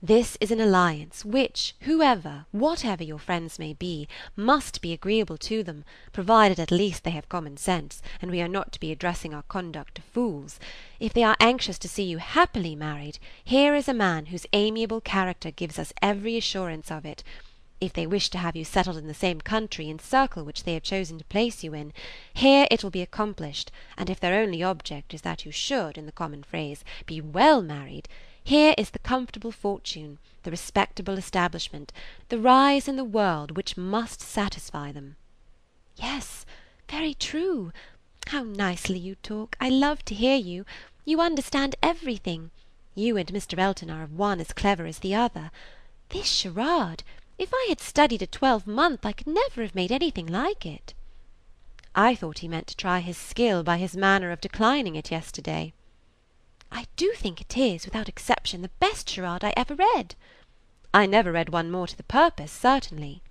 This is an alliance which, whoever, whatever your friends may be, must be agreeable to them, provided at least they have common sense, and we are not to be addressing our conduct to fools. If they are anxious to see you happily married, here is a man whose amiable character gives us every assurance of it. If they wish to have you settled in the same country and circle which they have chosen to place you in, here it will be accomplished, and if their only object is that you should, in the common phrase, be well married, here is the comfortable fortune, the respectable establishment, the rise in the world which must satisfy them." "Yes, very true. How nicely you talk! I love to hear you. You understand everything. You and Mr. Elton are of one as clever as the other. This charade! If I had studied a twelvemonth I could never have made anything like it." "I thought he meant to try his skill by his manner of declining it yesterday." I do think it is, without exception, the best charade I ever read." "I never read one more to the purpose, certainly."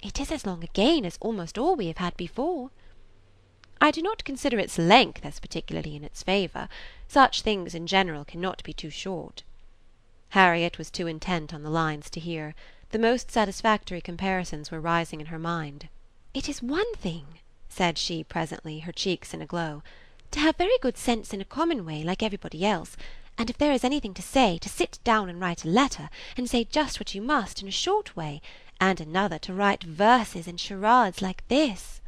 "It is as long again as almost all we have had before." "I do not consider its length as particularly in its favour. Such things in general cannot be too short." Harriet was too intent on the lines to hear. The most satisfactory comparisons were rising in her mind. "It is one thing," said she presently, her cheeks in a glow to have very good sense in a common way, like everybody else, and if there is anything to say, to sit down and write a letter, and say just what you must in a short way, and another to write verses and charades like this."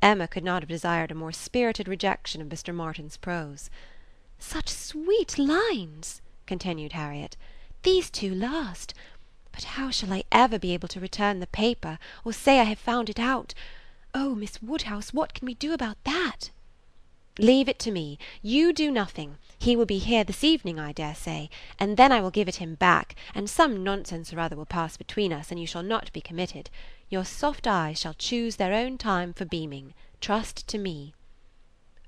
Emma could not have desired a more spirited rejection of Mr. Martin's prose. "Such sweet lines!" continued Harriet. "These two last. But how shall I ever be able to return the paper, or say I have found it out? Oh, Miss Woodhouse, what can we do about that?" "Leave it to me. You do nothing. He will be here this evening, I dare say, and then I will give it him back, and some nonsense or other will pass between us, and you shall not be committed. Your soft eyes shall choose their own time for beaming. Trust to me."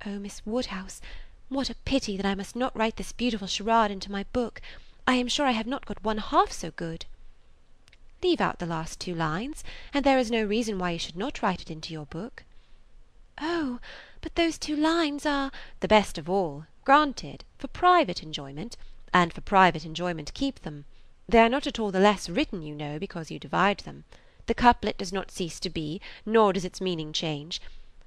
"Oh, Miss Woodhouse, what a pity that I must not write this beautiful charade into my book! I am sure I have not got one half so good." "Leave out the last two lines, and there is no reason why you should not write it into your book." "Oh! But those two lines are "The best of all. Granted. For private enjoyment. And for private enjoyment keep them. They are not at all the less written, you know, because you divide them. The couplet does not cease to be, nor does its meaning change.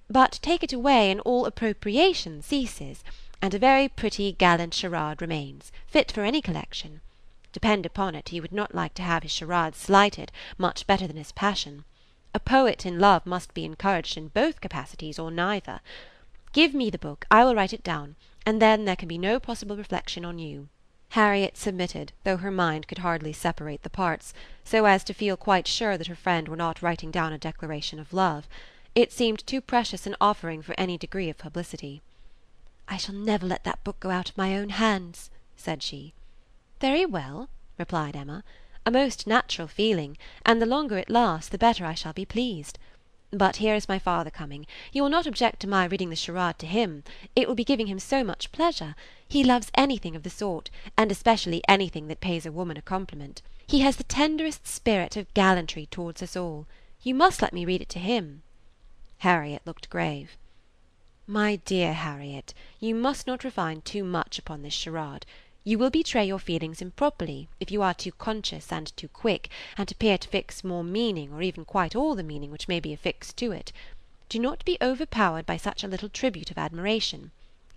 But take it away and all appropriation ceases, and a very pretty gallant charade remains, fit for any collection. Depend upon it he would not like to have his charades slighted, much better than his passion. A poet in love must be encouraged in both capacities or neither. Give me the book, I will write it down, and then there can be no possible reflection on you." Harriet submitted, though her mind could hardly separate the parts, so as to feel quite sure that her friend were not writing down a declaration of love. It seemed too precious an offering for any degree of publicity. "I shall never let that book go out of my own hands," said she. "Very well," replied Emma a most natural feeling, and the longer it lasts the better I shall be pleased. But here is my father coming. You will not object to my reading the charade to him? It will be giving him so much pleasure. He loves anything of the sort, and especially anything that pays a woman a compliment. He has the tenderest spirit of gallantry towards us all. You must let me read it to him." Harriet looked grave. "My dear Harriet, you must not refine too much upon this charade. You will betray your feelings improperly if you are too conscious and too quick, and appear to fix more meaning, or even quite all the meaning which may be affixed to it. Do not be overpowered by such a little tribute of admiration.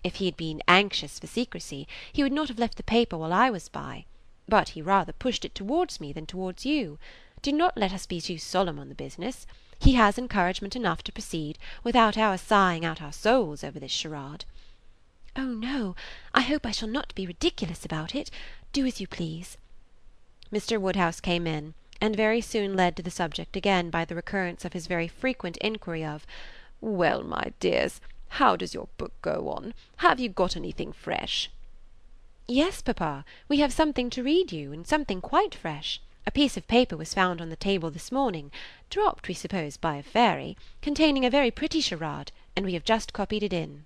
If he had been anxious for secrecy, he would not have left the paper while I was by; but he rather pushed it towards me than towards you. Do not let us be too solemn on the business. He has encouragement enough to proceed, without our sighing out our souls over this charade. "Oh, no! I hope I shall not be ridiculous about it. Do as you please." Mr. Woodhouse came in, and very soon led to the subject again by the recurrence of his very frequent inquiry of "Well, my dears, how does your book go on? Have you got anything fresh?" "Yes, papa, we have something to read you, and something quite fresh. A piece of paper was found on the table this morning, dropped, we suppose, by a fairy, containing a very pretty charade, and we have just copied it in.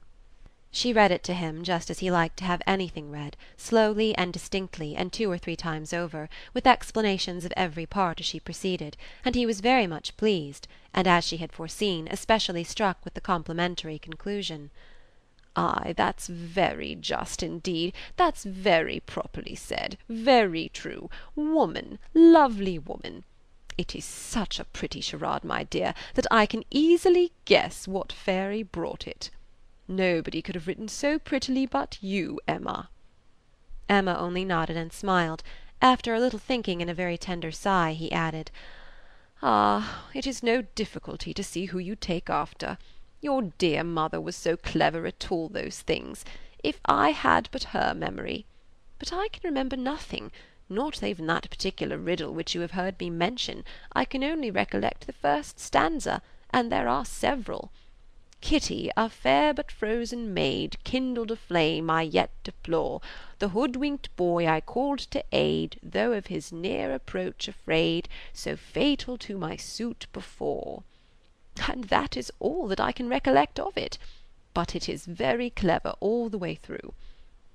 She read it to him just as he liked to have anything read, slowly and distinctly and two or three times over, with explanations of every part as she proceeded, and he was very much pleased, and, as she had foreseen, especially struck with the complimentary conclusion. Ay, that's very just indeed, that's very properly said, very true. Woman, lovely woman. It is such a pretty charade, my dear, that I can easily guess what fairy brought it. Nobody could have written so prettily but you, Emma. Emma only nodded and smiled. After a little thinking and a very tender sigh, he added, Ah, it is no difficulty to see who you take after. Your dear mother was so clever at all those things. If I had but her memory! But I can remember nothing, not even that particular riddle which you have heard me mention. I can only recollect the first stanza, and there are several. Kitty, a fair but frozen maid, Kindled a flame I yet deplore. The hoodwinked boy I called to aid, Though of his near approach afraid, So fatal to my suit before and that is all that I can recollect of it. But it is very clever all the way through.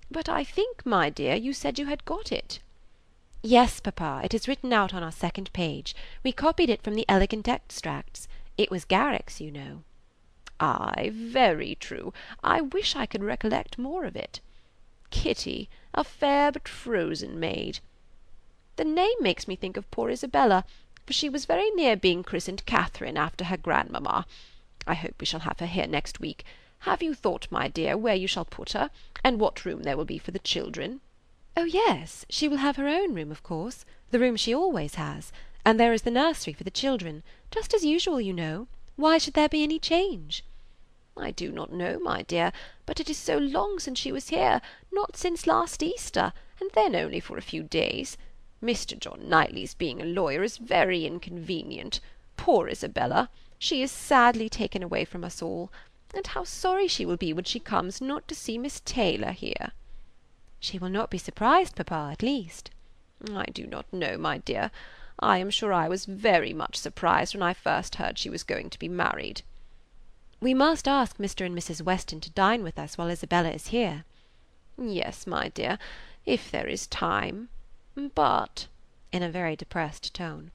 But I think, my dear, you said you had got it. Yes, papa, it is written out on our second page. We copied it from the Elegant Extracts. It was Garrick's, you know. Ay, very true. I wish I could recollect more of it. Kitty, a fair but frozen maid. The name makes me think of poor Isabella for she was very near being christened Catherine after her grandmamma. I hope we shall have her here next week. Have you thought, my dear, where you shall put her, and what room there will be for the children? Oh, yes, she will have her own room, of course, the room she always has, and there is the nursery for the children, just as usual, you know. Why should there be any change? I do not know, my dear, but it is so long since she was here, not since last Easter, and then only for a few days. Mr. John Knightley's being a lawyer is very inconvenient. Poor Isabella! She is sadly taken away from us all. And how sorry she will be when she comes not to see Miss Taylor here." "She will not be surprised, papa, at least." "I do not know, my dear. I am sure I was very much surprised when I first heard she was going to be married." "We must ask Mr. and Mrs. Weston to dine with us while Isabella is here." "Yes, my dear, if there is time. But," in a very depressed tone,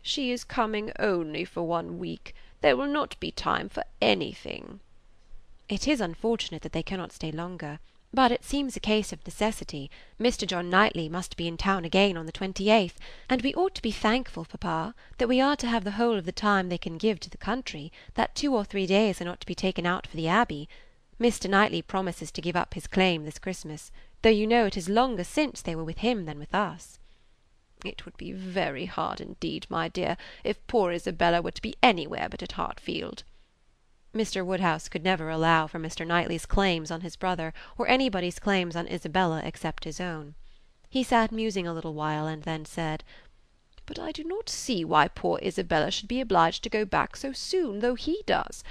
"she is coming only for one week. There will not be time for anything." "It is unfortunate that they cannot stay longer, but it seems a case of necessity. Mr. John Knightley must be in town again on the 28th, and we ought to be thankful, papa, that we are to have the whole of the time they can give to the country, that two or three days are not to be taken out for the Abbey. Mr. Knightley promises to give up his claim this Christmas though you know it is longer since they were with him than with us." "It would be very hard indeed, my dear, if poor Isabella were to be anywhere but at Hartfield." Mr. Woodhouse could never allow for Mr. Knightley's claims on his brother, or anybody's claims on Isabella except his own. He sat musing a little while, and then said, "But I do not see why poor Isabella should be obliged to go back so soon, though he does.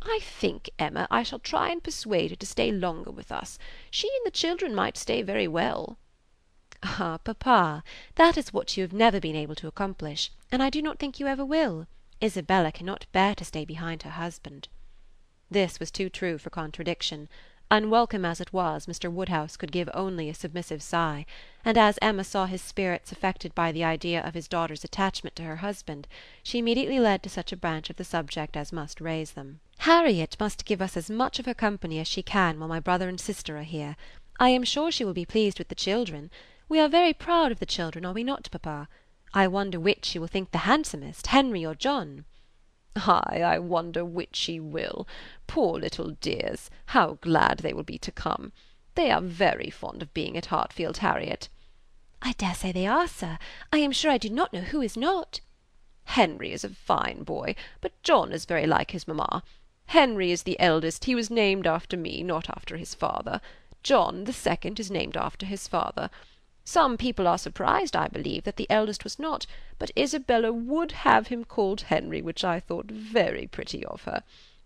I think, Emma, I shall try and persuade her to stay longer with us. She and the children might stay very well." "Ah, papa, that is what you have never been able to accomplish, and I do not think you ever will. Isabella cannot bear to stay behind her husband." This was too true for contradiction. Unwelcome as it was, Mr. Woodhouse could give only a submissive sigh, and as Emma saw his spirits affected by the idea of his daughter's attachment to her husband, she immediately led to such a branch of the subject as must raise them. "Harriet must give us as much of her company as she can while my brother and sister are here. I am sure she will be pleased with the children. We are very proud of the children, are we not, papa? I wonder which she will think the handsomest, Henry or John?" "Ay, I wonder which she will. Poor little dears! How glad they will be to come! They are very fond of being at Hartfield, Harriet." "I dare say they are, sir. I am sure I do not know who is not." "Henry is a fine boy, but John is very like his mamma. Henry is the eldest; he was named after me, not after his father. John, the second, is named after his father. Some people are surprised, I believe, that the eldest was not, but Isabella would have him called Henry, which I thought very pretty of her.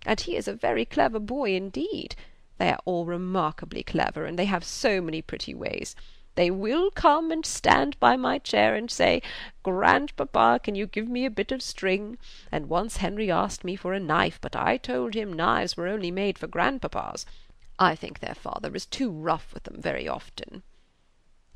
And he is a very clever boy indeed. They are all remarkably clever, and they have so many pretty ways. They will come and stand by my chair and say, Grandpapa, can you give me a bit of string? And once Henry asked me for a knife, but I told him knives were only made for grandpapas. I think their father is too rough with them very often.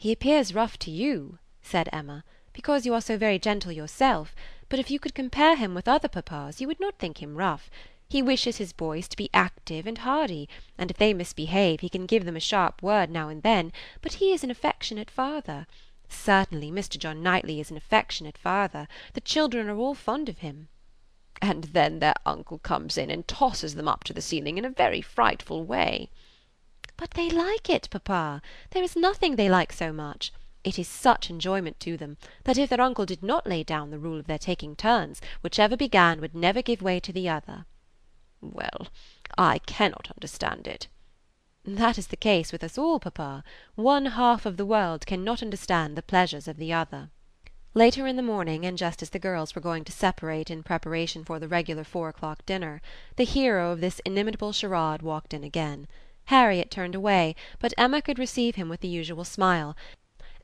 "He appears rough to you," said Emma, "because you are so very gentle yourself; but if you could compare him with other papas, you would not think him rough. He wishes his boys to be active and hardy, and if they misbehave he can give them a sharp word now and then, but he is an affectionate father. Certainly Mr. John Knightley is an affectionate father. The children are all fond of him." "And then their uncle comes in and tosses them up to the ceiling in a very frightful way." "But they like it, papa. There is nothing they like so much. It is such enjoyment to them, that if their uncle did not lay down the rule of their taking turns, whichever began would never give way to the other." "Well, I cannot understand it." "That is the case with us all, papa. One half of the world cannot understand the pleasures of the other." Later in the morning, and just as the girls were going to separate in preparation for the regular four o'clock dinner, the hero of this inimitable charade walked in again. Harriet turned away, but Emma could receive him with the usual smile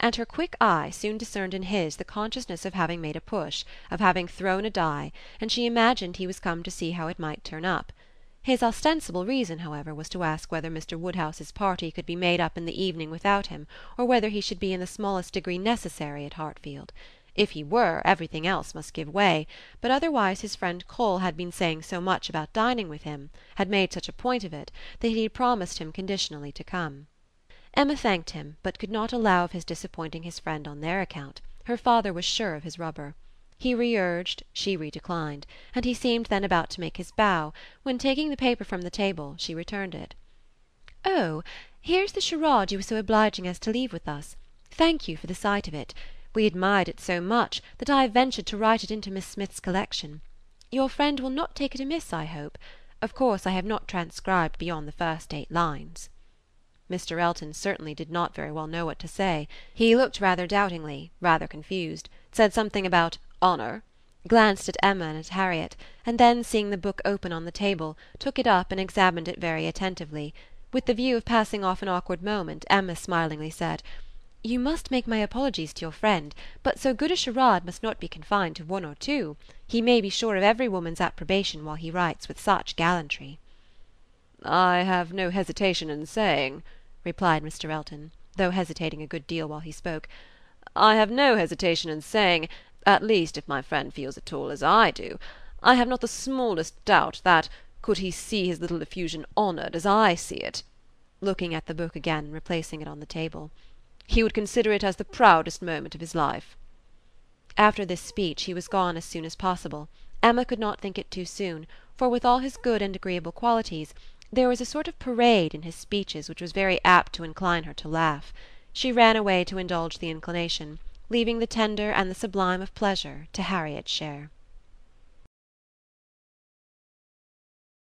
and her quick eye soon discerned in his the consciousness of having made a push, of having thrown a die, and she imagined he was come to see how it might turn up. His ostensible reason, however, was to ask whether Mr. Woodhouse's party could be made up in the evening without him, or whether he should be in the smallest degree necessary at Hartfield. If he were, everything else must give way, but otherwise his friend Cole had been saying so much about dining with him, had made such a point of it, that he had promised him conditionally to come. Emma thanked him, but could not allow of his disappointing his friend on their account; her father was sure of his rubber. He re-urged, she re-declined, and he seemed then about to make his bow, when taking the paper from the table she returned it. "Oh, here's the charade you were so obliging as to leave with us. Thank you for the sight of it. We admired it so much that I have ventured to write it into Miss Smith's collection. Your friend will not take it amiss, I hope. Of course I have not transcribed beyond the first eight lines." Mr. Elton certainly did not very well know what to say. He looked rather doubtingly, rather confused, said something about "honour," glanced at Emma and at Harriet, and then seeing the book open on the table, took it up and examined it very attentively. With the view of passing off an awkward moment Emma smilingly said: "You must make my apologies to your friend, but so good a charade must not be confined to one or two. He may be sure of every woman's approbation while he writes with such gallantry." "I have no hesitation in saying replied Mr. Elton, though hesitating a good deal while he spoke, "I have no hesitation in saying, at least if my friend feels at all as I do, I have not the smallest doubt that, could he see his little effusion honoured as I see it," looking at the book again and replacing it on the table, "he would consider it as the proudest moment of his life." After this speech he was gone as soon as possible. Emma could not think it too soon, for with all his good and agreeable qualities. There was a sort of parade in his speeches which was very apt to incline her to laugh. She ran away to indulge the inclination, leaving the tender and the sublime of pleasure to Harriet's share.